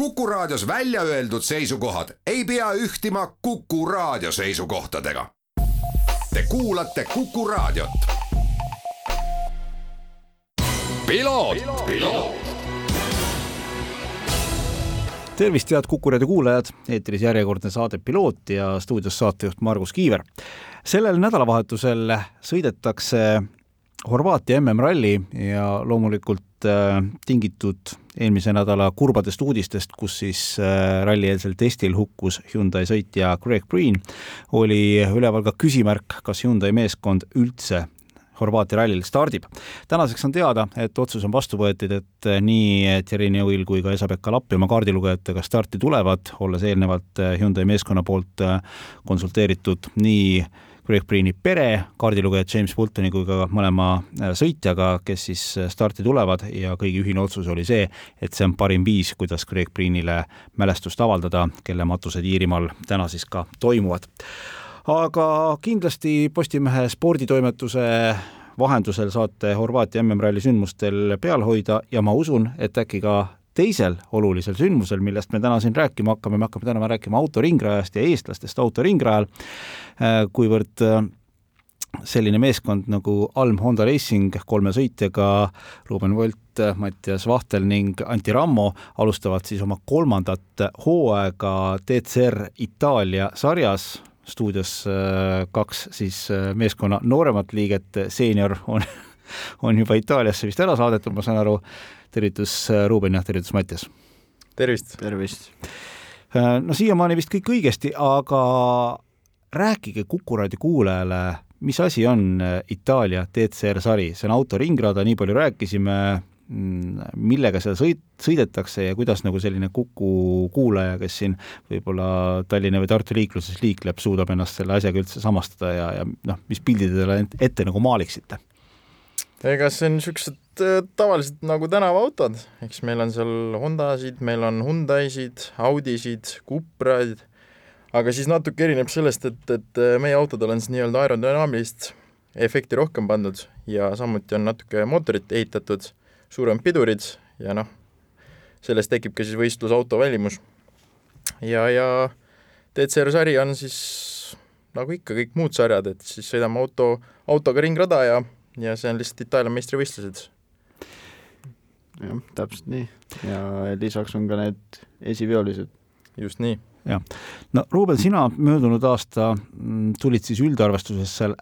Kuku Raadios välja öeldud seisukohad ei pea ühtima Kuku Raadio seisukohtadega. Te kuulate Kuku Raadiot. tervist, head Kuku raadio kuulajad, eetris järjekordne saade Piloot ja stuudios saatejuht Margus Kiiver. sellel nädalavahetusel sõidetakse Horvaatia MM-ralli ja loomulikult äh, tingitud eelmise nädala kurbadest uudistest, kus siis äh, rallieelsel testil hukkus Hyundai sõitja Greg Green, oli üleval ka küsimärk, kas Hyundai meeskond üldse Horvaatia rallil stardib. tänaseks on teada, et otsus on vastu võetud, et nii Thierry Neuvill kui ka Esa-Pekka Lappi oma kaardilugejatega starti tulevad, olles eelnevalt Hyundai meeskonna poolt konsulteeritud nii Greg Breeni pere, kaardilugeja James Fultoni kui ka mõlema sõitjaga, kes siis starti tulevad ja kõigi ühine otsus oli see, et see on parim viis, kuidas Greg Breenile mälestust avaldada, kelle matused Iirimaal täna siis ka toimuvad. Aga kindlasti Postimehe sporditoimetuse vahendusel saate Horvaatia MM-ralli sündmustel peal hoida ja ma usun, et äkki ka teisel olulisel sündmusel, millest me täna siin rääkima hakkame, me hakkame täna rääkima autoringrajast ja eestlastest autoringrajal, kuivõrd äh, selline meeskond nagu Alm Honda Racing kolme sõitjaga, Ruuben Volt, Mattias Vahtel ning Anti Rammo alustavad siis oma kolmandat hooaega DCR Itaalia sarjas, stuudios äh, kaks siis äh, meeskonna nooremat liiget, seenior on, on juba Itaaliasse vist ära saadetud, ma saan aru, tervitus äh, Ruuben ja tervitus Mattias! tervist! tervist! no siiamaani vist kõik õigesti, aga rääkige Kuku raadio kuulajale, mis asi on Itaalia DCR sari, see on autoringrada, nii palju rääkisime, Mm, millega seal sõit, sõidetakse ja kuidas nagu selline Kuku kuulaja, kes siin võib-olla Tallinna või Tartu liikluses liikleb, suudab ennast selle asjaga üldse samastada ja, ja noh, mis pildi te talle ette nagu maaliksite? Ega see on niisugused äh, tavalised nagu tänavaautod, eks meil on seal Hondasid, meil on Hyundaisid, Audisid, Cupraid, aga siis natuke erineb sellest, et, et äh, meie autodel on siis nii-öelda aerodünaamilist efekti rohkem pandud ja samuti on natuke mootorit ehitatud suuremad pidurid ja noh, sellest tekib ka siis võistlusauto välimus. ja, ja DCR sari on siis nagu ikka kõik muud sarjad, et siis sõidame auto, autoga ringrada ja, ja see on lihtsalt Itaalia meistrivõistlused. jah, täpselt nii. ja lisaks on ka need esiviolised. just nii. jah, no Ruubel, sina möödunud aasta mm, tulid siis üldarvestuses seal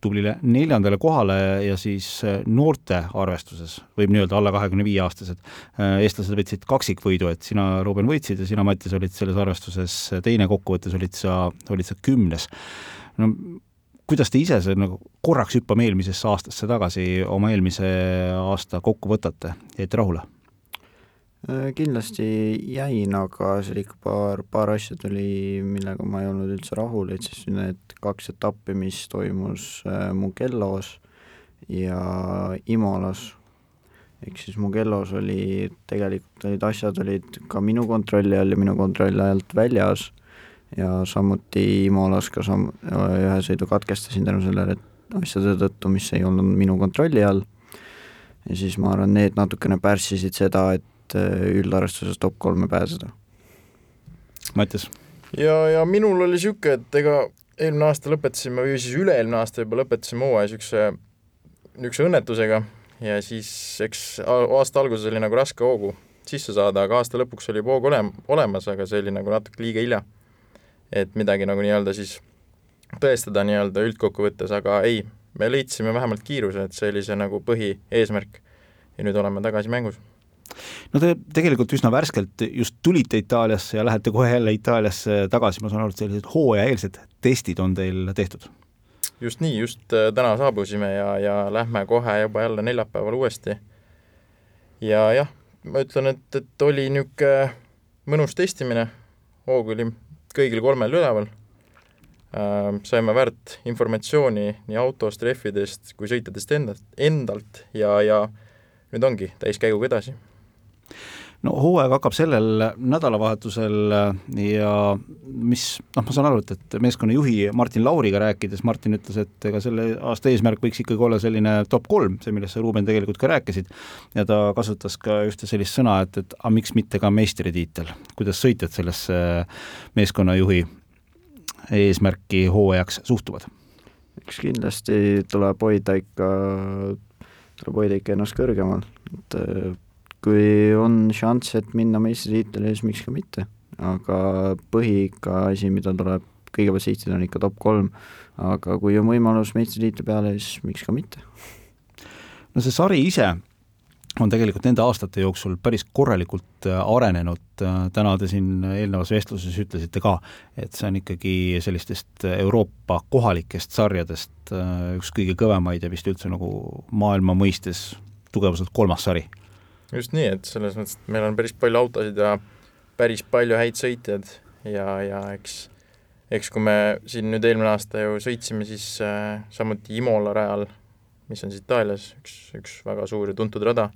tublile neljandale kohale ja siis äh, noorte arvestuses, võib nii-öelda alla kahekümne viie aastased, äh, eestlased võtsid kaksikvõidu, et sina, Ruuben, võitsid ja sina, Mattias, olid selles arvestuses teine, kokkuvõttes olid sa, olid sa kümnes. no kuidas te ise see nagu korraks hüppame eelmisesse aastasse tagasi, oma eelmise aasta kokku võtate, jäite rahule? Äh, kindlasti jäin, aga seal ikka paar, paar asja tuli, millega ma ei olnud üldse rahul, et siis need kaks etappi, mis toimus äh, Mugellos ja Imolas, ehk siis Mugellos oli, tegelikult olid asjad olid ka minu kontrolli all ja minu kontrolli alt väljas ja samuti Imolas ka sam-, ühe sõidu katkestasin tänu sellele asjade tõttu, mis ei olnud minu kontrolli all. ja siis ma arvan, need natukene pärssisid seda, et et äh, üldarvestuses top kolme pääseda. Mattias? ja, ja minul oli niisugune, et ega eelmine aasta lõpetasime või siis üle-eelmine aasta juba lõpetasime hooaja niisuguse, niisuguse õnnetusega ja siis eks aasta alguses oli nagu raske hoogu sisse saada, aga aasta lõpuks oli hoog olem-, olemas, aga see oli nagu natuke liiga hilja. Et midagi nagu nii-öelda siis tõestada nii-öelda üldkokkuvõttes, aga ei, me leidsime vähemalt kiiruse, et see oli see nagu põhieesmärk. ja nüüd oleme tagasi mängus no te tegelikult üsna värskelt just tulite Itaaliasse ja lähete kohe jälle Itaaliasse tagasi, ma saan aru, et sellised hooajaeelsed testid on teil tehtud? just nii, just äh, täna saabusime ja, ja lähme kohe juba jälle neljapäeval uuesti. ja jah, ma ütlen, et, et oli niisugune mõnus testimine, hoog oli kõigil kolmel üleval. Äh,, saime väärt informatsiooni nii autost, rehvidest kui sõitjatest endalt, endalt ja, ja nüüd ongi täiskäiguga edasi no hooaeg hakkab sellel nädalavahetusel ja mis, noh, ma saan aru, et, et meeskonna juhi Martin Lauriga rääkides, Martin ütles, et ega selle aasta eesmärk võiks ikkagi olla selline top kolm, see, millest sa, Ruuben, tegelikult ka rääkisid, ja ta kasutas ka ühte sellist sõna, et, et aga miks mitte ka meistritiitel. kuidas sõitjad sellesse meeskonnajuhi eesmärki hooajaks suhtuvad? eks kindlasti tuleb hoida ikka, tuleb hoida ikka ennast kõrgemal, et kui on šanss, et minna meistritiitlile, siis miks ka mitte. aga põhi ikka asi, mida tuleb kõigepealt sihtida, on ikka top kolm, aga kui on võimalus meistritiitli peale, siis miks ka mitte. no see sari ise on tegelikult nende aastate jooksul päris korralikult äh, arenenud, täna te siin eelnevas vestluses ütlesite ka, et see on ikkagi sellistest Euroopa kohalikest sarjadest äh, üks kõige kõvemaid ja vist üldse nagu maailma mõistes tugevuselt kolmas sari just nii, et selles mõttes, et meil on päris palju autosid ja päris palju häid sõitjaid ja, ja eks eks kui me siin nüüd eelmine aasta ju sõitsime, siis äh, samuti Imola rajal, mis on siis Itaalias, üks, üks väga suur ja tuntud rada,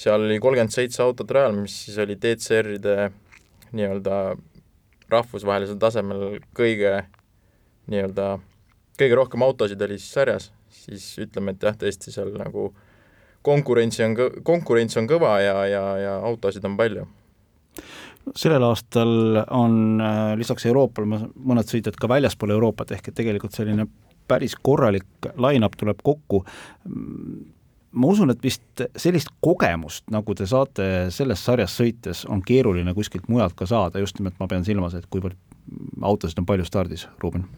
seal oli kolmkümmend seitse autot rajal, mis siis oli DCR-ide nii-öelda rahvusvahelisel tasemel kõige nii-öelda, kõige rohkem autosid oli siis sarjas, siis ütleme, et jah, tõesti seal nagu äh, konkurentsi on, konkurents on kõva ja, ja, ja autosid on palju sellel aastal on äh, lisaks Euroopale mõned sõitjad ka väljaspool Euroopat, ehk et tegelikult selline päris korralik line-up tuleb kokku. ma usun, et vist sellist kogemust, nagu te saate selles sarjas sõites, on keeruline kuskilt mujalt ka saada, just nimelt ma pean silmas, et kuivõrd autosid on palju stardis, Ruuben?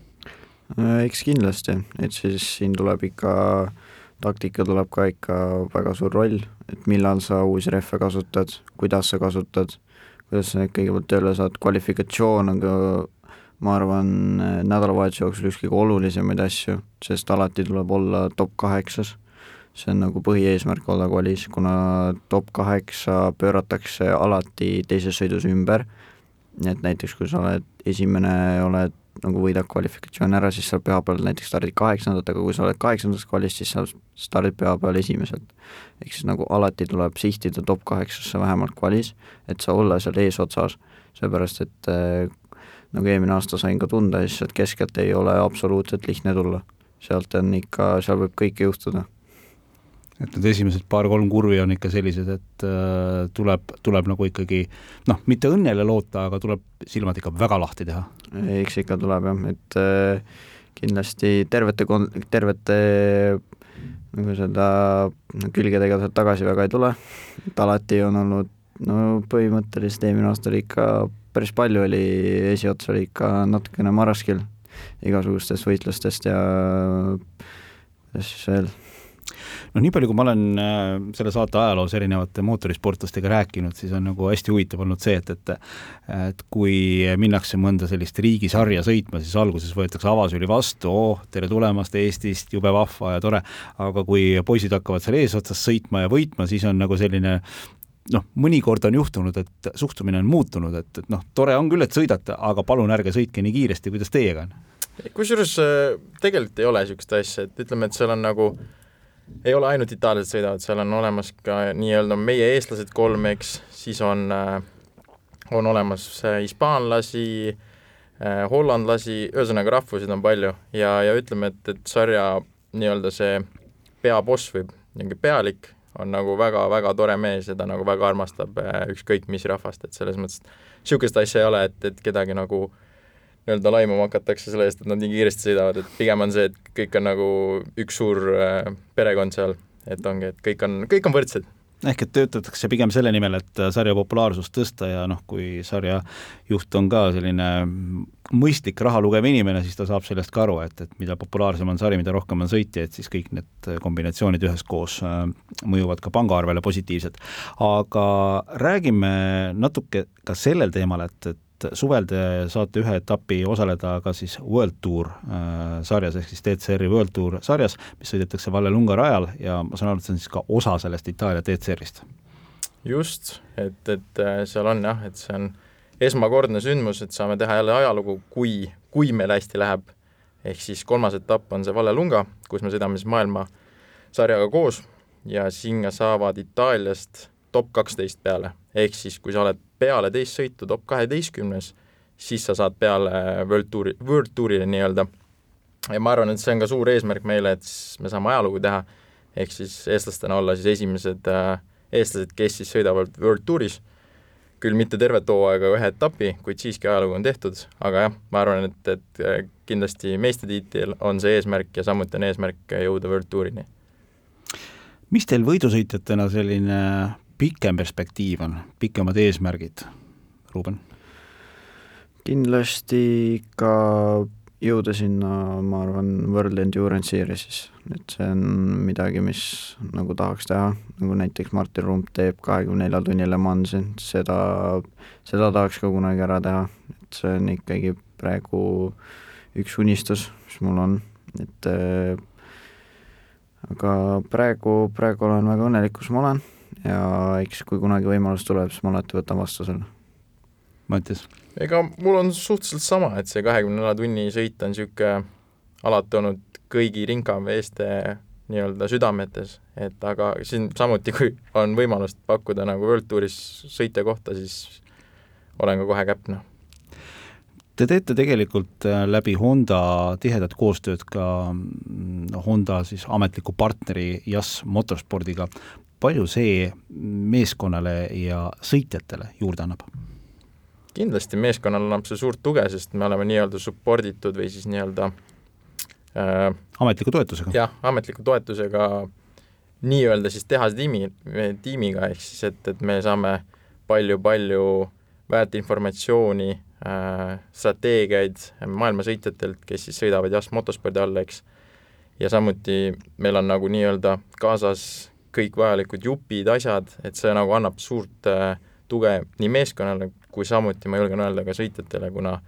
Äh, eks kindlasti, et siis siin tuleb ikka äh, taktika tuleb ka ikka väga suur roll, et millal sa uusi rehve kasutad, kuidas sa kasutad, kuidas sa neid kõigepealt tööle saad, kvalifikatsioon on ka ma arvan, nädalavahetuse jooksul üks kõige olulisemaid asju, sest alati tuleb olla top kaheksas. see on nagu põhieesmärk olla kvalis, kuna top kaheksa pööratakse alati teises sõidus ümber, nii et näiteks kui sa oled esimene, oled nagu võidad kvalifikatsiooni ära, siis sa pühapäeval näiteks stardid kaheksandat, aga kui sa oled kaheksandas kvalis, siis sa stardid pühapäeval esimeselt. ehk siis nagu alati tuleb sihtida top kaheksasse vähemalt kvalis, et sa olla seal eesotsas, seepärast et äh, nagu eelmine aasta sain ka tunda, siis sealt keskelt ei ole absoluutselt lihtne tulla. sealt on ikka, seal võib kõike juhtuda et need esimesed paar-kolm kurvi on ikka sellised, et äh, tuleb, tuleb nagu ikkagi noh, mitte õnnele loota, aga tuleb silmad ikka väga lahti teha. eks ikka tuleb jah, et äh, kindlasti tervete kon-, tervete nagu seda külgedega sealt tagasi väga ei tule, et alati on olnud no põhimõtteliselt eelmine aasta oli ikka päris palju oli, esiots oli ikka natukene marraskil igasugustest võistlustest ja kuidas siis veel noh, nii palju, kui ma olen äh, selle saate ajaloos erinevate mootorisportlastega rääkinud, siis on nagu hästi huvitav olnud see, et, et et kui minnakse mõnda sellist riigisarja sõitma, siis alguses võetakse avasüli vastu, oh, tere tulemast Eestist, jube vahva ja tore, aga kui poisid hakkavad seal eesotsas sõitma ja võitma, siis on nagu selline noh, mõnikord on juhtunud, et suhtumine on muutunud, et, et noh, tore on küll, et sõidate, aga palun ärge sõitke nii kiiresti, kuidas teiega on? kusjuures äh, tegelikult ei ole niisugust asja, et ütleme, et seal on nagu äh, ei ole ainult itaallased sõidavad, seal on olemas ka nii-öelda meie eestlased kolm, eks, siis on, äh, on olemas äh, hispaanlasi, äh, hollandlasi, ühesõnaga rahvuseid on palju. Ja, ja ütleme, et, et sarja nii-öelda see peaboss või niisugune pealik on nagu väga-väga tore mees ja ta nagu väga armastab ükskõik mis rahvast, et selles mõttes niisugust asja ei ole, et, et kedagi nagu äh, nii-öelda laimama hakatakse selle eest, et nad nii kiiresti sõidavad, et pigem on see, et kõik on nagu üks suur äh, perekond seal, et ongi, et kõik on, kõik on võrdsed ehk et töötatakse pigem selle nimel, et sarja populaarsust tõsta ja noh, kui sarja juht on ka selline mõistlik raha lugev inimene, siis ta saab sellest ka aru, et, et mida populaarsem on sari, mida rohkem on sõitjaid, siis kõik need kombinatsioonid üheskoos äh, mõjuvad ka pangaarvele positiivselt. aga räägime natuke ka sellel teemal, et, et et suvel te saate ühe etapi osaleda ka siis World Tour äh, sarjas, ehk siis DCR-i World Tour sarjas, mis sõidetakse Vallelunga rajal ja ma saan aru, et see on siis ka osa sellest Itaalia DCR-ist. just, et, et äh, seal on jah, et see on esmakordne sündmus, et saame teha jälle ajalugu, kui, kui meil hästi läheb. ehk siis kolmas etapp on see Vallelunga, kus me sõidame siis maailmasarjaga koos ja sinna saavad Itaaliast top kaksteist peale. ehk siis, kui sa oled peale teist sõitu top kaheteistkümnes, siis sa saad peale World Touri, World Tourile nii-öelda. ja ma arvan, et see on ka suur eesmärk meile, et siis me saame ajalugu teha, ehk siis eestlastena olla siis esimesed äh, eestlased, kes siis sõidavad World Touris, küll mitte tervet hooaega ühe etapi, kuid siiski ajalugu on tehtud, aga jah, ma arvan, et, et äh, kindlasti meistritiitel on see eesmärk ja samuti on eesmärk jõuda World Tourini mis teil võidusõitjatena selline pikem perspektiiv on, pikemad eesmärgid, Ruuben? kindlasti ka jõuda sinna, ma arvan, World Endurance Series'is, et see on midagi, mis nagu tahaks teha, nagu näiteks Martin Rump teeb kahekümne nelja tunni Le Mansi, seda, seda tahaks ka kunagi ära teha, et see on ikkagi praegu üks unistus, mis mul on, et äh, aga praegu, praegu olen väga õnnelik, kus ma olen ja eks kui kunagi võimalus tuleb, siis ma alati võtan vastu selle. Mattias? ega mul on suhteliselt sama, et see kahekümne nelja tunni sõit on niisugune alati olnud kõigi rinkameeste nii-öelda südametes, et aga siin samuti, kui on võimalust pakkuda nagu World Touris sõitja kohta, siis olen ka kohe käpp, noh Te teete tegelikult äh, läbi Honda tihedat koostööd ka mm, Honda siis ametliku partneri JAS Motorspordiga. Palju see meeskonnale ja sõitjatele juurde annab? kindlasti meeskonnale annab see suurt tuge, sest me oleme nii-öelda support itud või siis nii-öelda äh, ametliku toetusega? jah, ametliku toetusega nii-öelda siis tehase tiimi, tiimiga, ehk siis et, et me saame palju-palju väärt informatsiooni Äh, strateegiaid maailmasõitjatelt, kes siis sõidavad JAS motospordi all, eks, ja samuti meil on nagu nii-öelda kaasas kõik vajalikud jupid, asjad, et see nagu annab suurt äh, tuge nii meeskonnale kui samuti ma julgen öelda ka sõitjatele, kuna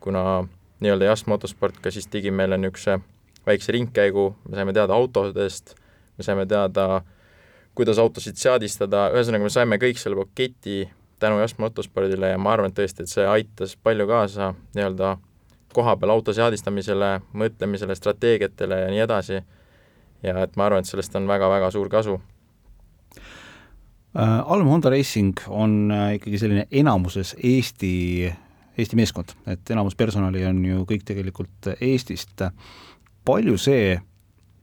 kuna nii-öelda JAS motosport ka siis tegi meile niisuguse väikse ringkäigu, me saime teada autodest, me saime teada, kuidas autosid seadistada, ühesõnaga me saime kõik selle paketi tänu just motospordile ja ma arvan, et tõesti, et see aitas palju kaasa nii-öelda kohapeal auto seadistamisele, mõtlemisele, strateegiatele ja nii edasi. Ja et ma arvan, et sellest on väga-väga suur kasu äh,. Alm Honda Racing on äh, ikkagi selline enamuses Eesti, Eesti meeskond, et enamus personali on ju kõik tegelikult Eestist. palju see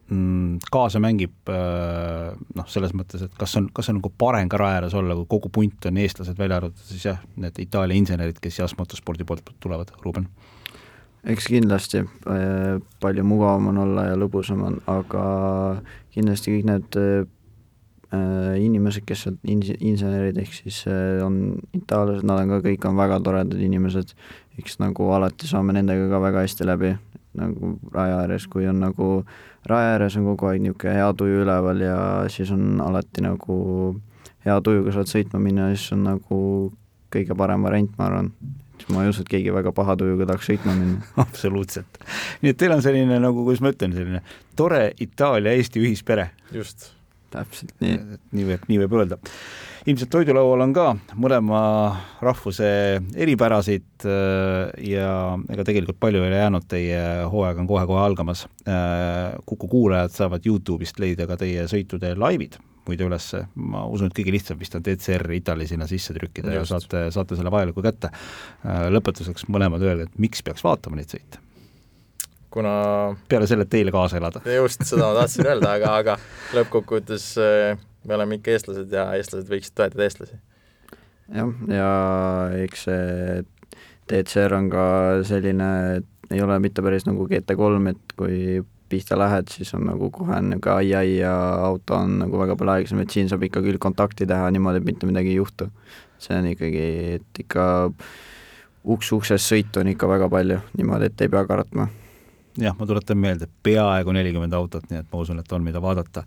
Mm, kaasa mängib äh, noh, selles mõttes, et kas on, kas on nagu parem ka raja ääres olla, kui kogu punt on eestlased, välja arvatud siis jah, need Itaalia insenerid, kes JAS Motorspordi poolt tulevad, Ruuben? Eks kindlasti, äh, palju mugavam on olla ja lõbusam on, aga kindlasti kõik need äh, inimesed, kes on ins-, insenerid, ehk siis on itaallased, nad on ka kõik on väga toredad inimesed, eks nagu alati saame nendega ka väga hästi läbi, nagu raja ääres, kui on nagu raja ääres on kogu aeg niisugune hea tuju üleval ja siis on alati nagu hea tujuga saad sõitma minna ja siis on nagu kõige parem variant, ma arvan. Siis ma ei usu, et keegi väga paha tujuga tahaks sõitma minna. absoluutselt. nii et teil on selline nagu, kuidas ma ütlen, selline tore Itaalia-Eesti ühispere. just. täpselt nii. nii võib, nii võib öelda ilmselt toidulaual on ka mõlema rahvuse eripärasid äh, ja ega tegelikult palju ei ole jäänud, teie hooaeg on kohe-kohe algamas. Äh, Kuku kuulajad saavad Youtube'ist leida ka teie sõitude laivid muide üles, ma usun, et kõige lihtsam vist on DCR Itali sinna sisse trükkida Just. ja saate, saate selle vajaliku kätte. Äh, lõpetuseks mõlemad öelge, et miks peaks vaatama neid sõite? kuna peale selle, et teile kaasa elada. just, seda ma tahtsin öelda, aga, aga lõppkokkuvõttes me oleme ikka eestlased ja eestlased võiksid toetada eestlasi. jah, ja eks see DCR on ka selline, ei ole mitte päris nagu GT3, et kui pihta lähed, siis on nagu kohe niisugune ai-ai ja auto on nagu väga palju aeglasem, et siin saab ikka küll kontakti teha niimoodi, et mitte midagi ei juhtu. see on ikkagi, et ikka uks uksest sõitu on ikka väga palju, niimoodi, et ei pea kartma jah, ma tuletan meelde, peaaegu nelikümmend autot, nii et ma usun, et on, mida vaadata.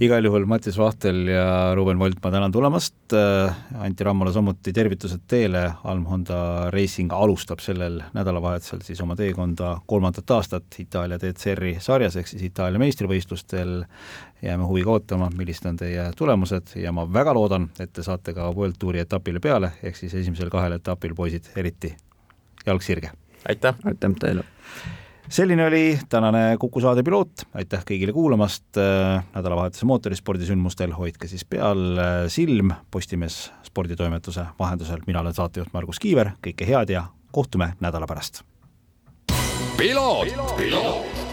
igal juhul Mattis Vahtel ja Ruuben Volt, ma tänan tulemast, äh, Anti Rammole samuti tervitused teile, Alm Honda Racing alustab sellel nädalavahetusel siis oma teekonda kolmandat aastat Itaalia DCR-i sarjas, ehk siis Itaalia meistrivõistlustel, jääme huviga ootama, millised on teie tulemused ja ma väga loodan, et te saate ka World Touri etapile peale, ehk siis esimesel kahel etapil, poisid, eriti jalg sirge! aitäh! aitäh teile! Selline oli tänane Kuku saade piloot, aitäh kõigile kuulamast, nädalavahetuse mootorispordisündmustel. Hoidke siis peal silm Postimees sporditoimetuse vahendusel, mina olen saatejuht Margus Kiiver, kõike head ja kohtume nädala pärast. piloot, piloot..